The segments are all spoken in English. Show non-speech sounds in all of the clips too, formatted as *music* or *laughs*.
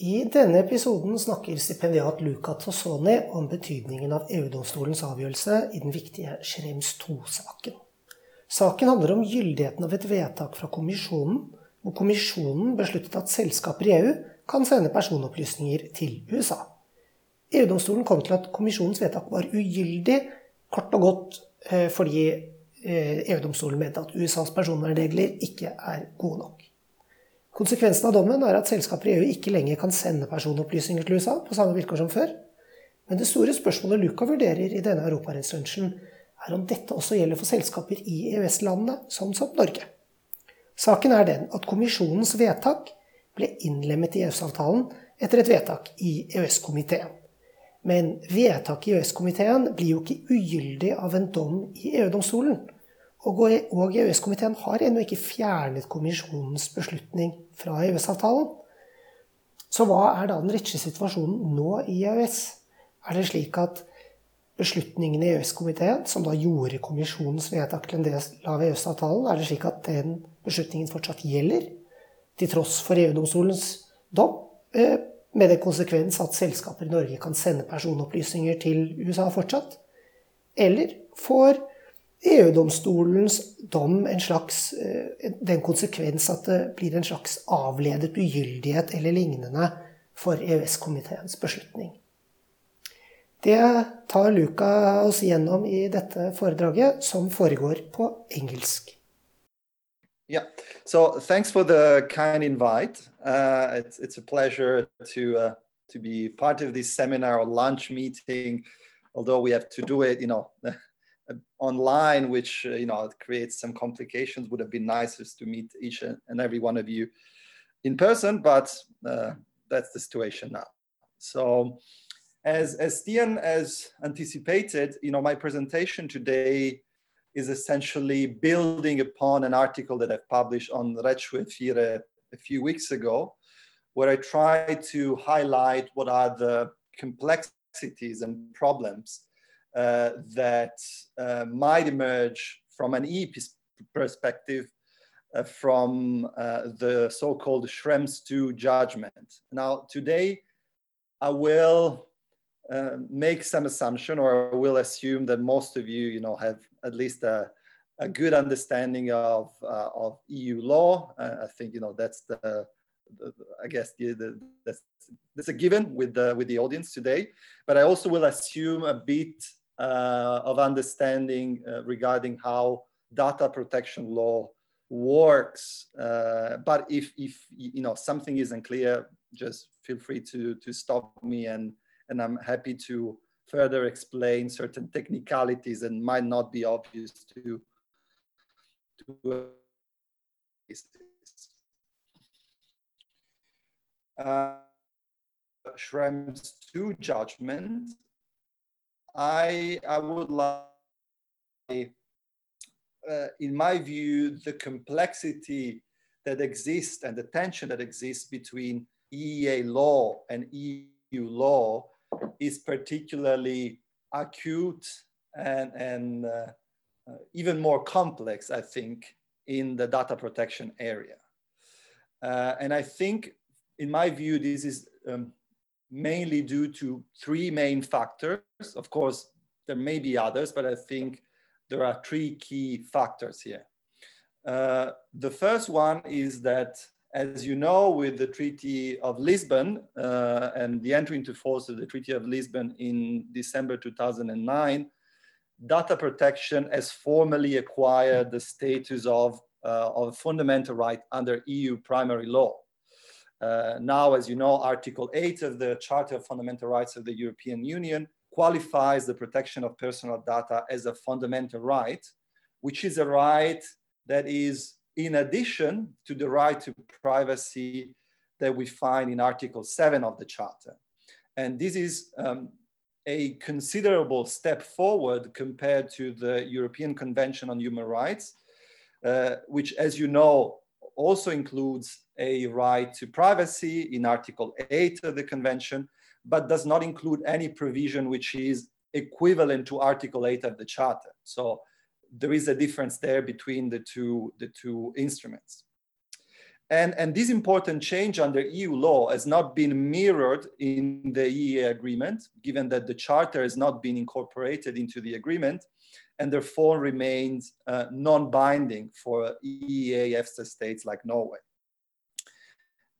I denne episoden snakker stipendiat Luca Tossoni om betydningen av EU-domstolens avgjørelse i den viktige Schrems 2-saken. Saken handler om gyldigheten av et vedtak fra kommisjonen, hvor kommisjonen besluttet at selskaper i EU kan sende personopplysninger til USA. EU-domstolen kom til at kommisjonens vedtak var ugyldig, kort og godt eh, fordi eh, EU-domstolen mente at USAs personvernregler ikke er gode nok. Konsekvensen av dommen er at selskaper i EU ikke lenger kan sende personopplysninger til USA på samme vilkår som før. Men det store spørsmålet Luca vurderer i denne europarettslunsjen, er om dette også gjelder for selskaper i EØS-landene, sånn som Norge. Saken er den at kommisjonens vedtak ble innlemmet i EØS-avtalen etter et vedtak i EØS-komiteen. Men vedtaket i EØS-komiteen blir jo ikke ugyldig av en dom i EU-domstolen. Og EØS-komiteen har ennå ikke fjernet kommisjonens beslutning fra EØS-avtalen. Så hva er da den rettslige situasjonen nå i EØS? Er det slik at beslutningen i EØS-komiteen, som da gjorde kommisjonens vedtak til en del av EØS-avtalen, er det slik at den beslutningen fortsatt gjelder, til tross for EU-domstolens dom, eh, med den konsekvens at selskaper i Norge kan sende personopplysninger til USA fortsatt? Eller får EU-domstolens dom en slags, eh, den konsekvens at det blir en slags avledet ugyldighet eller lignende for EØS-komiteens beslutning. Det tar Luca oss gjennom i dette foredraget, som foregår på engelsk. Yeah, so thanks for the kind invite. Uh, it's, it's a pleasure to, uh, to be part of this seminar or lunch meeting, although we have to do it, you know, *laughs* online, which uh, you know creates some complications. Would have been nicest to meet each and every one of you in person, but uh, that's the situation now. So, as as Stian has anticipated, you know, my presentation today is essentially building upon an article that I've published on Rechtschuefire a few weeks ago, where I try to highlight what are the complexities and problems uh, that uh, might emerge from an EEA perspective uh, from the so-called Schrems II judgment. Now, today, I will uh, make some assumption or I will assume that most of you, you know, have at least a, a good understanding of, uh, of EU law. Uh, I think, you know, that's the, I guess the, the, that's, that's a given with the, with the audience today. But I also will assume a bit uh, of understanding uh, regarding how data protection law works. Uh, but if, if you know something isn't clear, just feel free to, to stop me and, and I'm happy to further explain certain technicalities and might not be obvious to, to uh, Schrems 2 judgment I, I would like, uh, in my view, the complexity that exists and the tension that exists between EEA law and EU law is particularly acute and, and uh, uh, even more complex, I think, in the data protection area. Uh, and I think, in my view, this is um, mainly due to three main factors. Of course, there may be others, but I think there are three key factors here. Uh, the first one is that, as you know, with the Treaty of Lisbon uh, and the entry into force of the Treaty of Lisbon in December 2009, data protection has formally acquired the status of, uh, of a fundamental right under EU primary law. Uh, now, as you know, Article 8 of the Charter of Fundamental Rights of the European Union qualifies the protection of personal data as a fundamental right, which is a right that is in addition to the right to privacy that we find in Article 7 of the Charter. And this is um, a considerable step forward compared to the European Convention on Human Rights, uh, which, as you know, also includes a right to privacy in Article 8 of the Convention, but does not include any provision which is equivalent to Article 8 of the Charter. So there is a difference there between the two, the two instruments. And, and this important change under EU law has not been mirrored in the EEA agreement, given that the charter has not been incorporated into the agreement and therefore remains uh, non-binding for EEA EFTA states like Norway.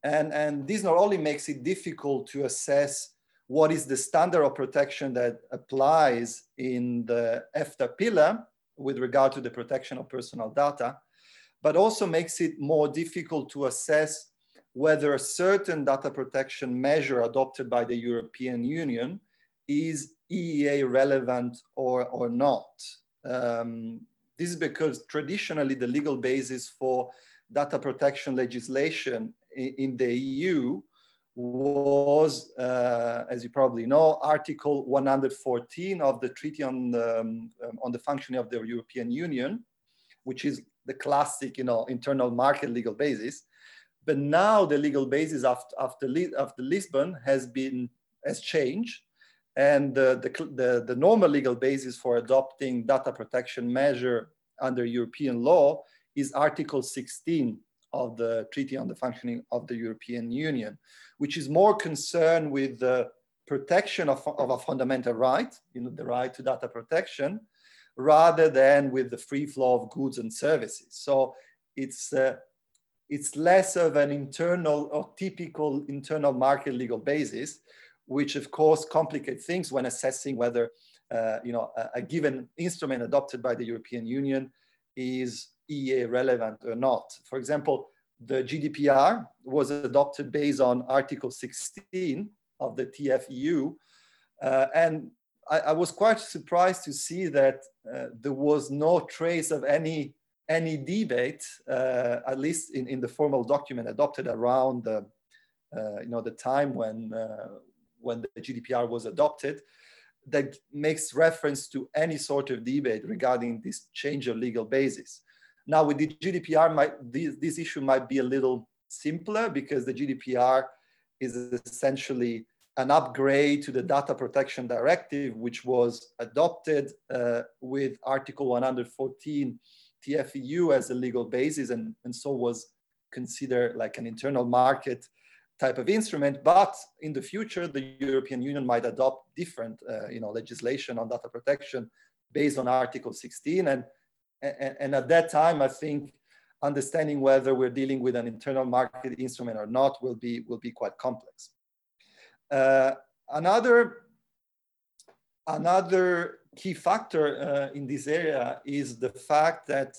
And, and this not only makes it difficult to assess what is the standard of protection that applies in the EFTA pillar with regard to the protection of personal data, but also makes it more difficult to assess whether a certain data protection measure adopted by the European Union is EEA relevant or, or not. Um, this is because traditionally the legal basis for data protection legislation in, the EU was, uh, as you probably know, Article 114 of the Treaty on the, um, on the Functioning of the European Union, which is the classic, you know, internal market legal basis. But now the legal basis after, after, after Lisbon has been has changed, and the, the, the normal legal basis for adopting data protection measure under European law is Article 16 of the Treaty on the Functioning of the European Union, which is more concerned with the protection of, of a fundamental right, you know, the right to data protection, rather than with the free flow of goods and services. So it's, uh, it's less of an internal or typical internal market legal basis, which of course complicates things when assessing whether uh, you know, a, a, given instrument adopted by the European Union is EEA relevant or not. For example, the GDPR was adopted based on Article 16 of the TFEU, uh, and I, I, was quite surprised to see that uh, there was no trace of any any debate, uh, at least in, in the formal document adopted around the uh, you know the time when uh, when the GDPR was adopted, that makes reference to any sort of debate regarding this change of legal basis. Now with the GDPR, might, this, this issue might be a little simpler because the GDPR is essentially an upgrade to the data protection directive, which was adopted uh, with Article 114 TFEU as a legal basis, and, and so was considered like an internal market type of instrument. But in the future, the European Union might adopt different, uh, you know, legislation on data protection based on Article 16. And, and, and at that time, I think understanding whether we're dealing with an internal market instrument or not will be will be quite complex. Uh, another, another key factor uh, in this area is the fact that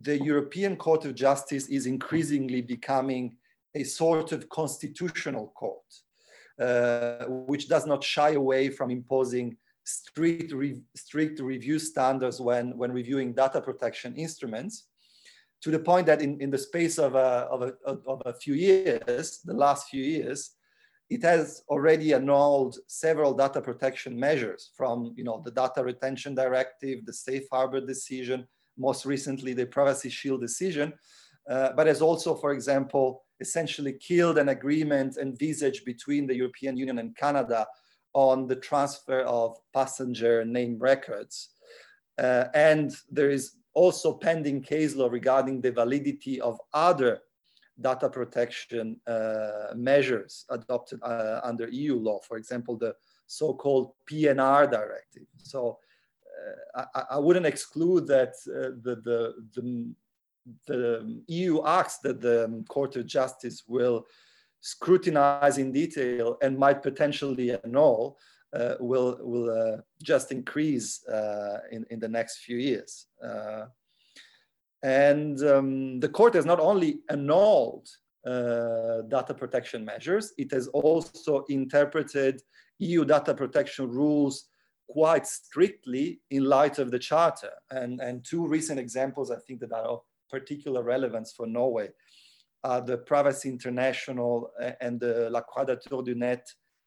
the European Court of Justice is increasingly becoming a sort of constitutional court, uh, which does not shy away from imposing strict, re strict review standards when, when reviewing data protection instruments, to the point that in, in the space of a, of, a, of a few years, the last few years, it has already annulled several data protection measures from you know, the data retention directive, the safe harbor decision, most recently the privacy shield decision, uh, but has also, for example, essentially killed an agreement envisaged between the European Union and Canada on the transfer of passenger name records. Uh, and there is also pending case law regarding the validity of other data protection uh, measures adopted uh, under EU law, for example, the so-called PNR directive. So uh, I, I, wouldn't exclude that uh, the, the, the, the, EU acts that the Court of Justice will scrutinize in detail and might potentially annul uh, will, will uh, just increase in, in the next few years. And um, the court has not only annulled uh, data protection measures, it has also interpreted EU data protection rules quite strictly in light of the charter. And, and two recent examples I think that are of particular relevance for Norway are the Privacy International and the La Quadrature du Net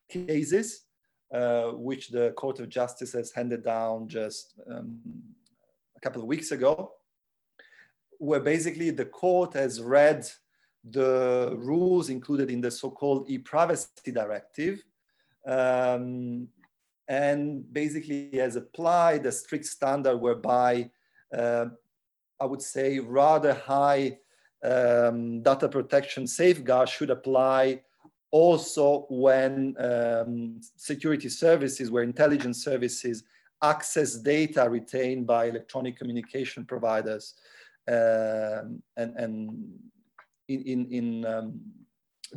cases, uh, which the Court of Justice has handed down just um, a couple of weeks ago where basically the court has read the rules included in the so-called e-privacy directive um, and basically has applied a strict standard whereby uh, I would say rather high um, data protection safeguards should apply also when um, security services, where intelligence services access data retained by electronic communication providers um, and, and in, in, in um,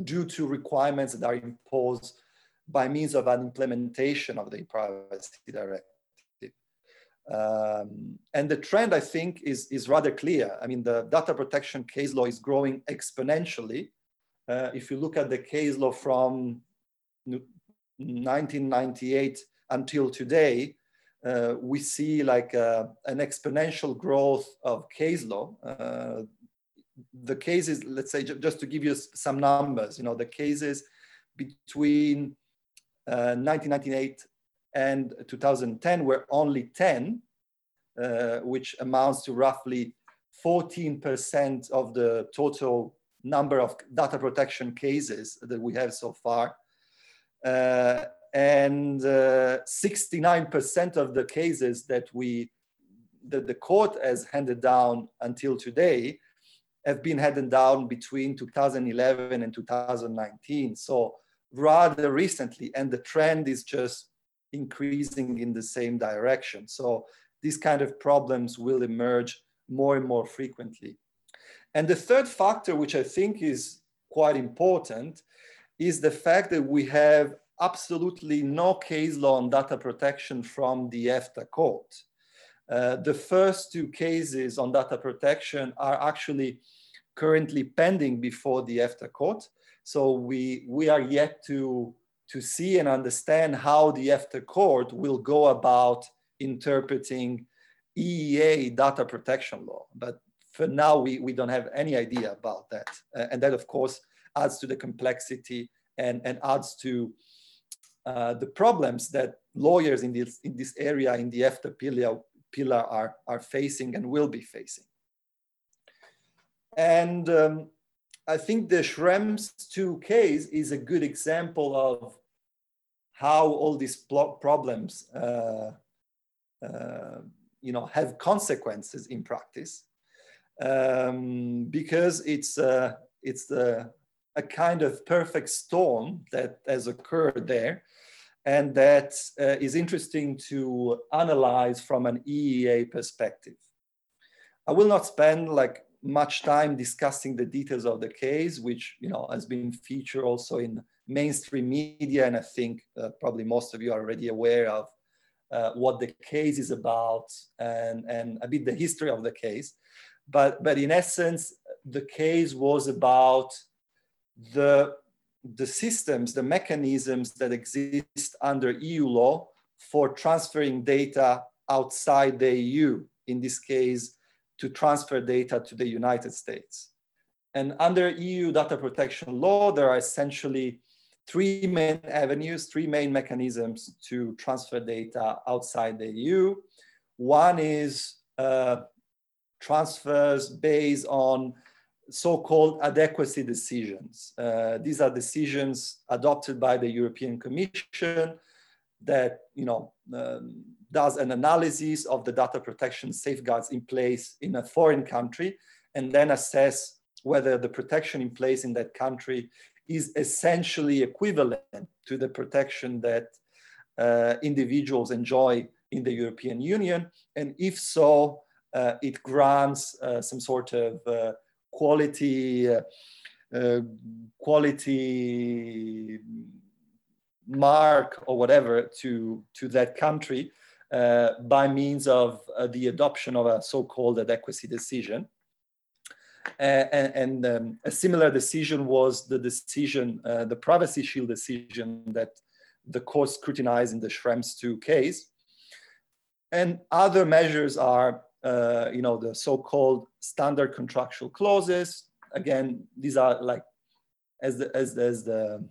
due to requirements that are imposed by means of an implementation of the privacy directive. Um, and the trend, I think, is, is rather clear. I mean, the data protection case law is growing exponentially. Uh, if you look at the case law from 1998 until today, uh, we see like uh, an exponential growth of case law. Uh, the cases, let's say, just to give you some numbers, you know, the cases between 1998 uh, and 2010 were only 10, uh, which amounts to roughly 14% of the total number of data protection cases that we have so far. Uh, and 69% uh, of the cases that we that the court has handed down until today have been handed down between 2011 and 2019. So rather recently, and the trend is just increasing in the same direction. So these kind of problems will emerge more and more frequently. And the third factor, which I think is quite important, is the fact that we have absolutely no case law on data protection from the EFTA court. Uh, the first two cases on data protection are actually currently pending before the EFTA court. So we, we are yet to, to see and understand how the EFTA court will go about interpreting EEA data protection law. But for now, we, we don't have any idea about that. Uh, and that, of course, adds to the complexity and, and adds to uh, the problems that lawyers in this, in this area, in the EFTA pillar, pillar are, are facing and will be facing. And um, I think the Schrems 2 case is a good example of how all these problems, uh, uh, you know, have consequences in practice, um, because it's uh, it's a kind of perfect storm that has occurred there, and that uh, is interesting to analyze from an EEA perspective. I will not spend like much time discussing the details of the case, which you know has been featured also in mainstream media, and I think uh, probably most of you are already aware of uh, what the case is about and, and a bit the history of the case. But, but in essence, the case was about the, the systems, the mechanisms that exist under EU law for transferring data outside the EU, in this case, to transfer data to the United States. And under EU data protection law, there are essentially three main avenues, three main mechanisms to transfer data outside the EU. One is uh, transfers based on so-called adequacy decisions. Uh, these are decisions adopted by the European Commission that you know um, does an analysis of the data protection safeguards in place in a foreign country and then assess whether the protection in place in that country is essentially equivalent to the protection that uh, individuals enjoy in the European Union. And if so, uh, it grants uh, some sort of uh, quality, uh, uh, quality mark or whatever to, to that country by means of uh, the adoption of a so-called adequacy decision. Uh, and, and um, a similar decision was the decision, uh, the privacy shield decision that the court scrutinized in the Schrems 2 case. And other measures are, uh, you know, the so-called standard contractual clauses. Again, these are like, as the, as, as the,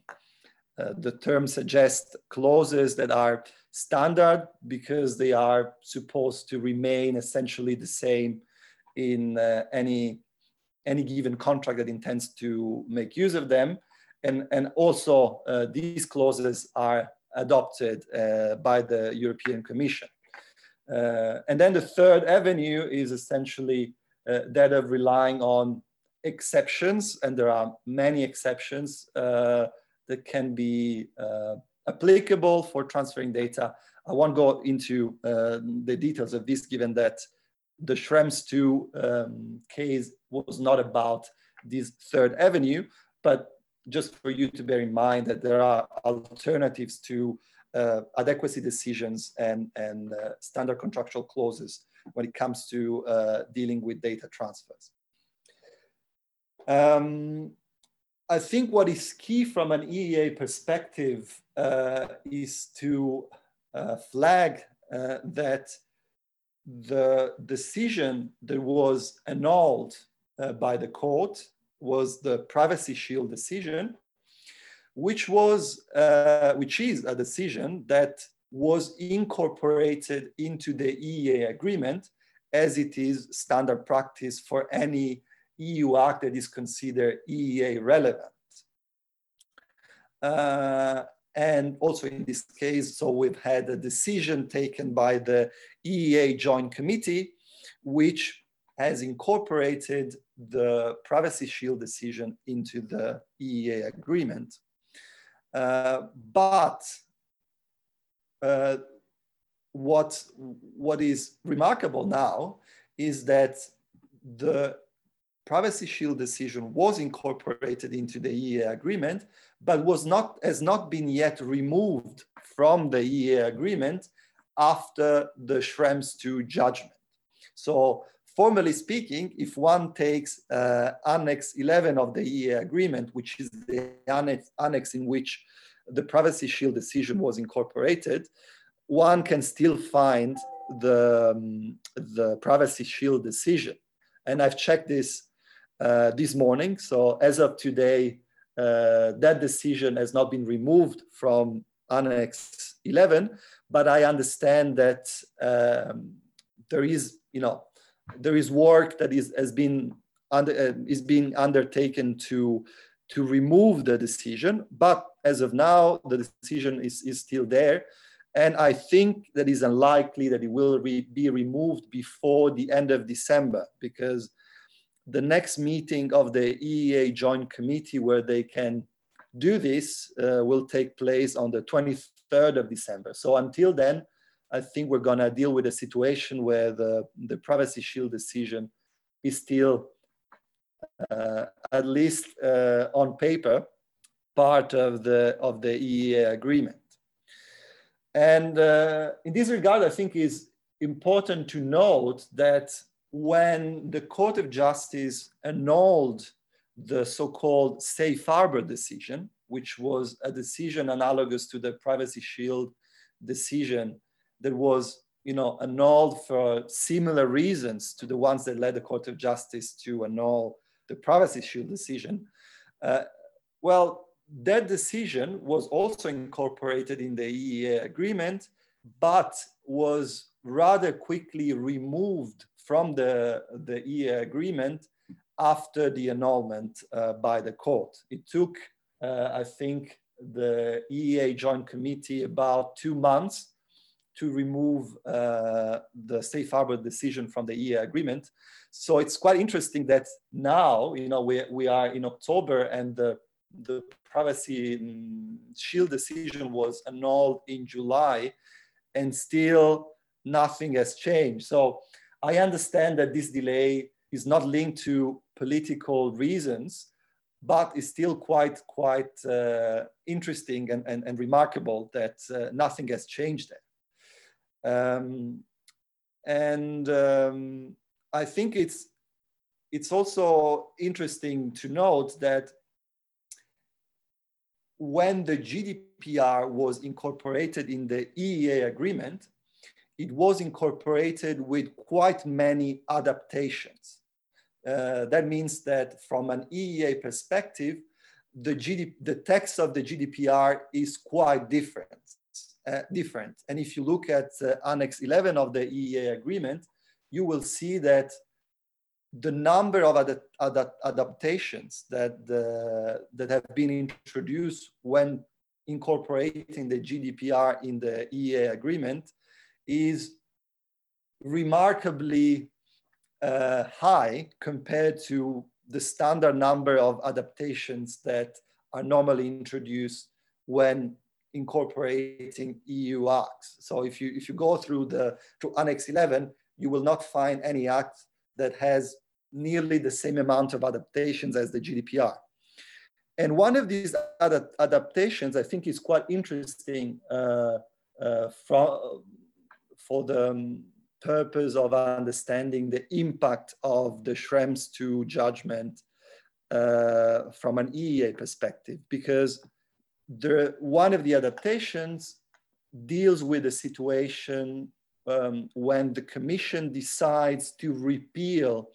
uh, the term suggests, clauses that are standard because they are supposed to remain essentially the same in uh, any any given contract that intends to make use of them. And, and also uh, these clauses are adopted uh, by the European Commission. Uh, and then the third avenue is essentially uh, that of relying on exceptions, and there are many exceptions uh, that can be applicable for transferring data. I won't go into uh, the details of this, given that the Schrems 2 um, case was not about this third avenue, but just for you to bear in mind that there are alternatives to uh, adequacy decisions and, and uh, standard contractual clauses when it comes to uh, dealing with data transfers. Um, I think what is key from an EEA perspective uh, is to uh, flag uh, that the decision that was annulled by the court was the privacy shield decision, which was uh, which is a decision that was incorporated into the EEA agreement as it is standard practice for any EU act that is considered EEA relevant. Uh, and also in this case, so we've had a decision taken by the EEA Joint Committee, which has incorporated the Privacy Shield decision into the EEA agreement. Uh, but uh, what, what is remarkable now is that the Privacy Shield decision was incorporated into the EEA agreement, but was not, has not been yet removed from the EEA agreement after the Schrems 2 judgment. So formally speaking, if one takes uh, Annex 11 of the EEA agreement, which is the annex, annex in which the Privacy Shield decision was incorporated, one can still find the, um, the Privacy Shield decision. And I've checked this uh, this morning. So as of today, uh, that decision has not been removed from Annex 11, but I understand that um, there is, you know, there is work that is has been under, uh, is being undertaken to to remove the decision. But as of now, the decision is, is still there. And I think that is unlikely that it will re be removed before the end of December because the next meeting of the EEA Joint Committee where they can do this uh, will take place on the 23rd of December. So until then, I think we're going to deal with a situation where the, the Privacy Shield decision is still, uh, at least uh, on paper, part of the, of the EEA agreement. And uh, in this regard, I think is important to note that when the Court of Justice annulled the so-called safe harbor decision, which was a decision analogous to the Privacy Shield decision that was you know, annulled for similar reasons to the ones that led the Court of Justice to annul the Privacy Shield decision. Uh, well, that decision was also incorporated in the EEA agreement, but was rather quickly removed from the, the EEA agreement after the annulment uh, by the court. It took, uh, I think, the EEA Joint Committee about two months to remove uh, the safe harbor decision from the EEA agreement. So it's quite interesting that now, you know, we, we are in October and the, the privacy mm, shield decision was annulled in July and still nothing has changed. So I understand that this delay is not linked to political reasons, but is still quite, quite uh, interesting and, and, and, remarkable that uh, nothing has changed there. Um, and um, I think it's, it's also interesting to note that when the GDPR was incorporated in the EEA agreement, it was incorporated with quite many adaptations. Uh, that means that from an EEA perspective, the, the text of the GDPR is quite different. Uh, different. And if you look at uh, Annex 11 of the EEA agreement, you will see that the number of ad ad adaptations that, that have been introduced when incorporating the GDPR in the EEA agreement is remarkably uh, high compared to the standard number of adaptations that are normally introduced when incorporating EU acts. So if you if you go through the through Annex 11, you will not find any act that has nearly the same amount of adaptations as the GDPR. And one of these ad adaptations, I think, is quite interesting uh, for the um, purpose of understanding the impact of the Schrems II judgment uh, from an EEA perspective, because one of the adaptations deals with the situation um, when the commission decides to repeal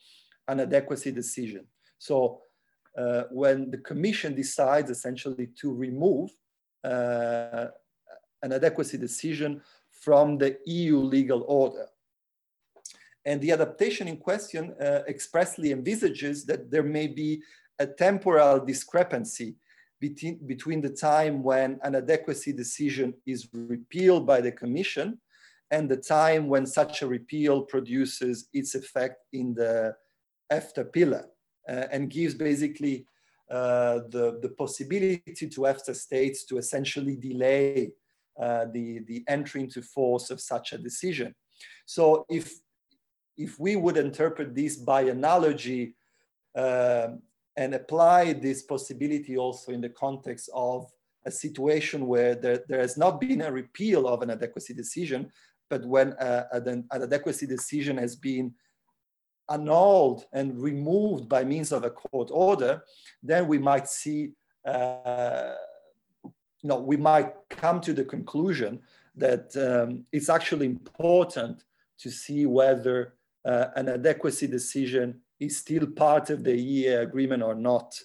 an adequacy decision. So uh, when the commission decides essentially to remove uh, an adequacy decision from the EU legal order. And the adaptation in question uh, expressly envisages that there may be a temporal discrepancy between, between the time when an adequacy decision is repealed by the Commission and the time when such a repeal produces its effect in the EFTA pillar uh, and gives basically uh, the, the possibility to EFTA states to essentially delay uh, the, the entry into force of such a decision. So if, if we would interpret this by analogy uh, and apply this possibility also in the context of a situation where there, there has not been a repeal of an adequacy decision, but when uh, an, an adequacy decision has been annulled and removed by means of a court order, then we might see, uh, you know, we might come to the conclusion that um, it's actually important to see whether uh, an adequacy decision is still part of the EEA agreement or not.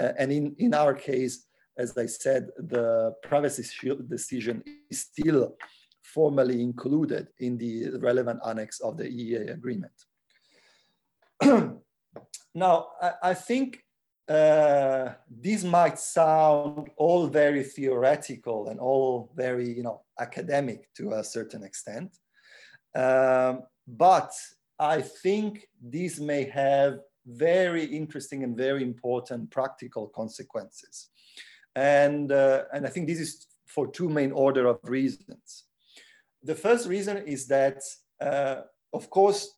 Uh, and in, in our case, as I said, the privacy shield decision is still formally included in the relevant annex of the EEA agreement. *clears throat* now, I, I think uh, this might sound all very theoretical and all very, you know, academic to a certain extent. Um, but I think this may have very interesting and very important practical consequences. And, uh, and I think this is for two main order of reasons. The first reason is that, uh, of course,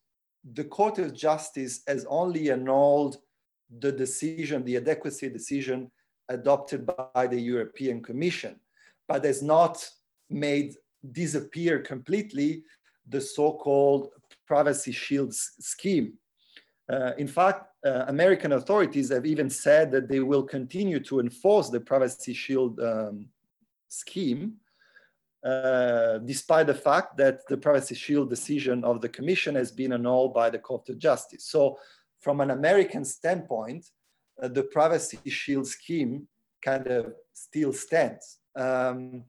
the Court of Justice has only annulled the decision, the adequacy decision adopted by the European Commission, but has not made disappear completely the so-called privacy shield scheme. Uh, in fact, uh, American authorities have even said that they will continue to enforce the privacy shield um, scheme uh, despite the fact that the Privacy Shield decision of the Commission has been annulled by the Court of Justice. So, from an American standpoint, uh, the Privacy Shield scheme kind of still stands. Um,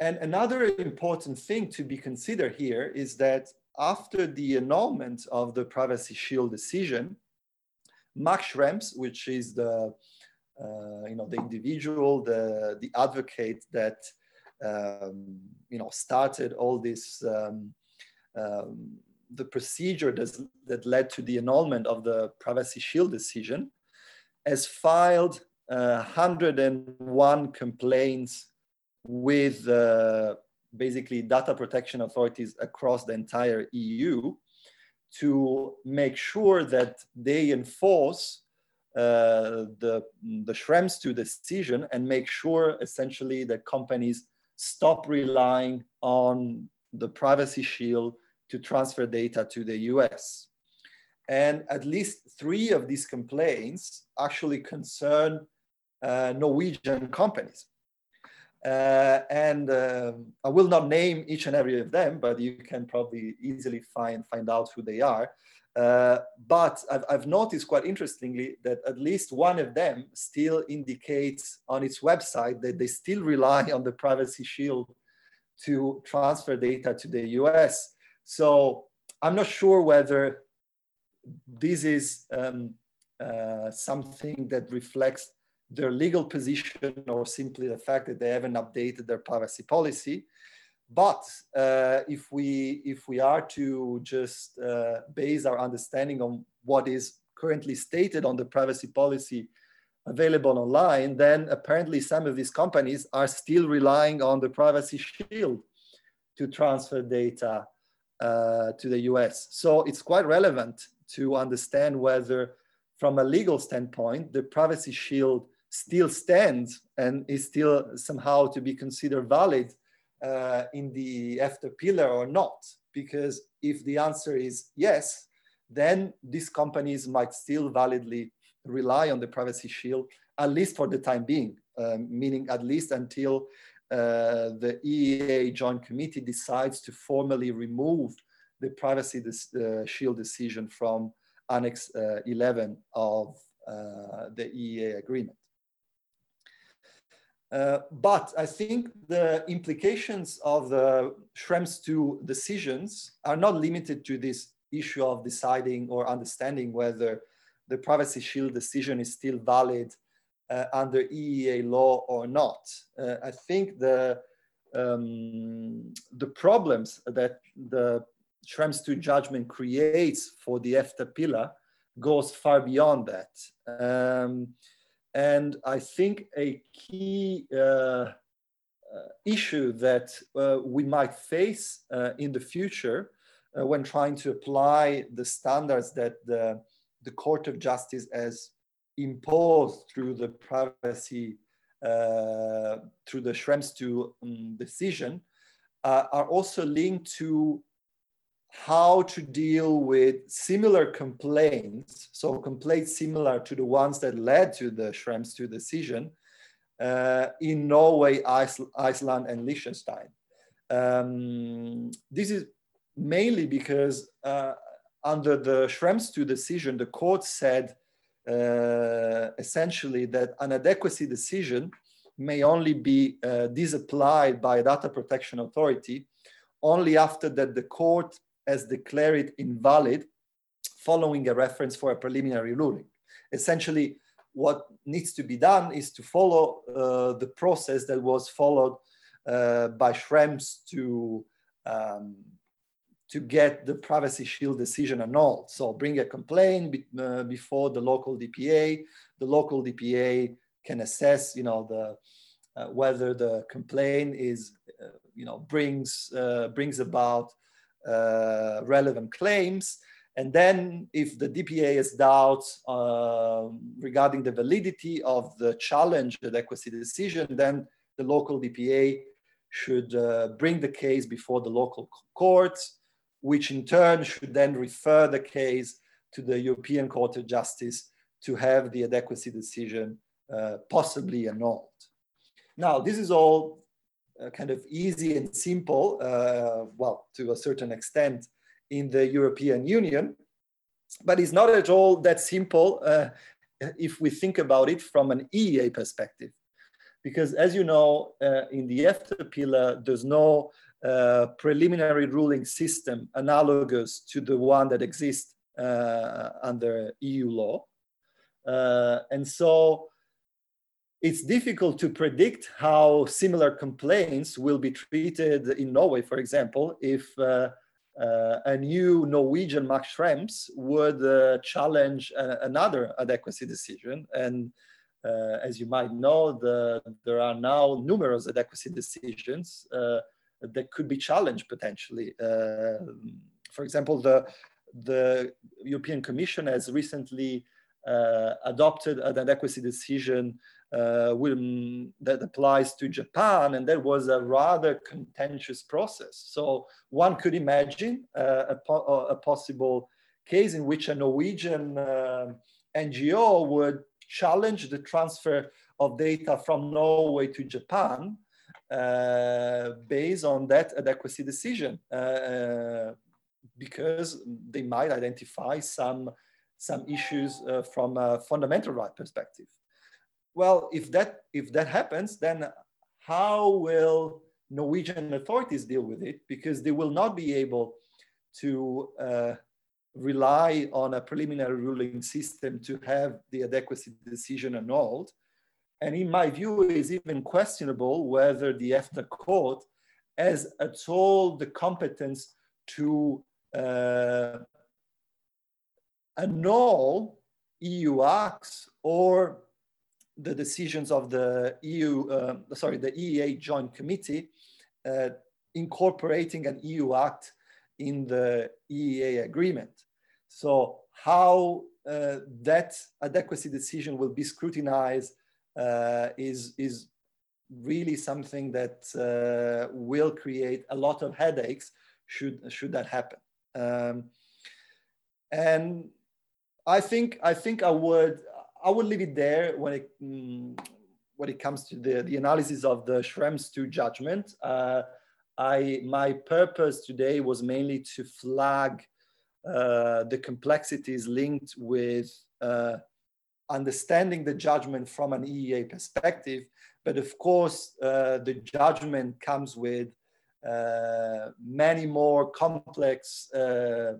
and another important thing to be considered here is that after the annulment of the Privacy Shield decision, Max Schrems, which is the uh, you know the individual, the the advocate that um, you know, started all this, um, um, the procedure that, led to the annulment of the Privacy Shield decision, has filed uh, 101 complaints with uh, basically data protection authorities across the entire EU to make sure that they enforce uh, the, the Schrems II decision and make sure essentially that companies stop relying on the privacy shield to transfer data to the US. And at least three of these complaints actually concern uh, Norwegian companies. Uh, and uh, I will not name each and every of them, but you can probably easily find, find out who they are. Uh, but I've, I've, noticed quite interestingly that at least one of them still indicates on its website that they still rely *laughs* on the privacy shield to transfer data to the US. So I'm not sure whether this is um, uh, something that reflects their legal position or simply the fact that they haven't updated their privacy policy. But uh, if we if we are to just uh, base our understanding on what is currently stated on the privacy policy available online, then apparently some of these companies are still relying on the privacy shield to transfer data uh, to the US. So it's quite relevant to understand whether, from a legal standpoint, the privacy shield still stands and is still somehow to be considered valid uh, in the EFTA pillar or not. Because if the answer is yes, then these companies might still validly rely on the privacy shield, at least for the time being, um, meaning at least until uh, the EEA Joint Committee decides to formally remove the privacy uh, shield decision from Annex uh, 11 of uh, the EEA agreement. Uh, but I think the implications of the Schrems II decisions are not limited to this issue of deciding or understanding whether the privacy shield decision is still valid uh, under EEA law or not. Uh, I think the um, the problems that the Schrems II judgment creates for the EFTA pillar goes far beyond that. Um, and I think a key uh, uh, issue that uh, we might face uh, in the future when trying to apply the standards that the, the Court of Justice has imposed through the privacy, uh, through the Schrems II um, decision, uh, are also linked to how to deal with similar complaints, so complaints similar to the ones that led to the Schrems II decision uh, in Norway, Iceland, and Liechtenstein. Um, this is mainly because uh, under the Schrems II decision, the court said uh, essentially that an adequacy decision may only be uh, disapplied by a data protection authority only after that the court has declared it invalid following a reference for a preliminary ruling. Essentially, what needs to be done is to follow uh, the process that was followed uh, by Schrems to um, to get the privacy shield decision annulled. So bring a complaint be, uh, before the local DPA. The local DPA can assess, you know, the uh, whether the complaint is, uh, you know, brings uh, brings about uh, relevant claims. And then if the DPA has doubts um, regarding the validity of the challenge adequacy decision, then the local DPA should uh, bring the case before the local courts which in turn should then refer the case to the European Court of Justice to have the adequacy decision uh, possibly annulled. Now, this is all uh, kind of easy and simple, uh, well, to a certain extent in the European Union, but it's not at all that simple uh, if we think about it from an EEA perspective. Because as you know, uh, in the EFTA pillar, there's no preliminary ruling system analogous to the one that exists uh, under EU law. Uh, and so it's difficult to predict how similar complaints will be treated in Norway, for example, if uh, uh, a new Norwegian Max Schrems would uh, challenge another adequacy decision. And as you might know, the, there are now numerous adequacy decisions that could be challenged potentially. Uh, for example, the, the European Commission has recently uh, adopted an adequacy decision uh, that applies to Japan, and that was a rather contentious process. So one could imagine uh, a, po a, possible case in which a Norwegian uh, NGO would challenge the transfer of data from Norway to Japan based on that adequacy decision uh, uh, because they might identify some, some issues uh, from a fundamental right perspective. Well, if that, if that happens, then how will Norwegian authorities deal with it? Because they will not be able to uh, rely on a preliminary ruling system to have the adequacy decision annulled. And in my view, it's even questionable whether the EFTA court has at all the competence to uh, annul EU acts or the decisions of the EU, uh, sorry, the EEA Joint Committee uh, incorporating an EU act in the EEA agreement. So how uh, that adequacy decision will be scrutinized is, is really something that uh, will create a lot of headaches should, should that happen. Um, and I think, I think I would, I would leave it there when it, mm, when it comes to the, the analysis of the Schrems II judgment. Uh, I, my purpose today was mainly to flag uh, the complexities linked with uh, understanding the judgment from an EEA perspective. But of course, uh, the judgment comes with uh, many more complex, uh,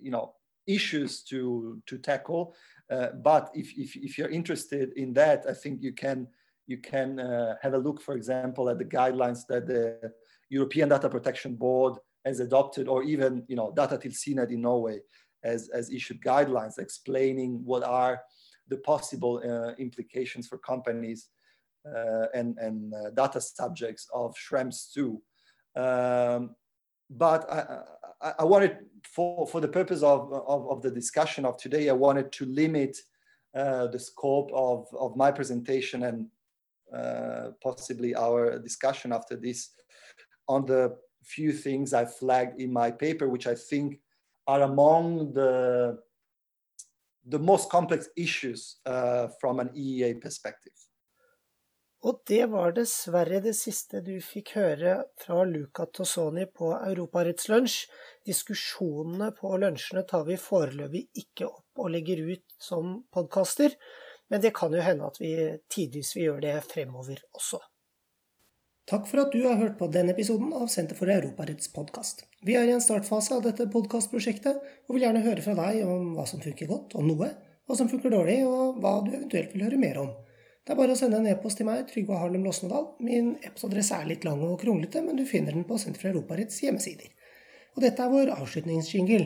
you know, issues to, to tackle. Uh, but if, if, if, you're interested in that, I think you can you can uh, have a look, for example, at the guidelines that the European Data Protection Board has adopted, or even you know Data Datatilsynet in Norway has, has issued guidelines explaining what are the possible uh, implications for companies uh, and, and uh, data subjects of Schrems II. Um, but I, I, I, wanted, for, for the purpose of, of, of, the discussion of today, I wanted to limit uh, the scope of, of my presentation and uh, possibly our discussion after this on the few things I flagged in my paper, which I think are among the, the most complex issues uh, from an EEA perspective. Og det var dessverre det siste du fikk høre fra Luca Tosoni på Europarettslunsj. Diskusjonene på lunsjene tar vi foreløpig ikke opp og legger ut som podkaster, men det kan jo hende at vi tidvis vil gjøre det fremover også. Takk for at du har hørt på denne episoden av Senter for Europaretts podkast. Vi er i en startfase av dette podkastprosjektet, og vil gjerne høre fra deg om hva som funker godt, om noe, hva som funker dårlig, og hva du eventuelt vil høre mer om. Det er bare å sende en e-post til meg, Trygve Harlem Losnedal. Min e-postadresse er litt lang og kronglete, men du finner den på Senter for Europaretts hjemmesider. Og dette er vår avslutningsjingle.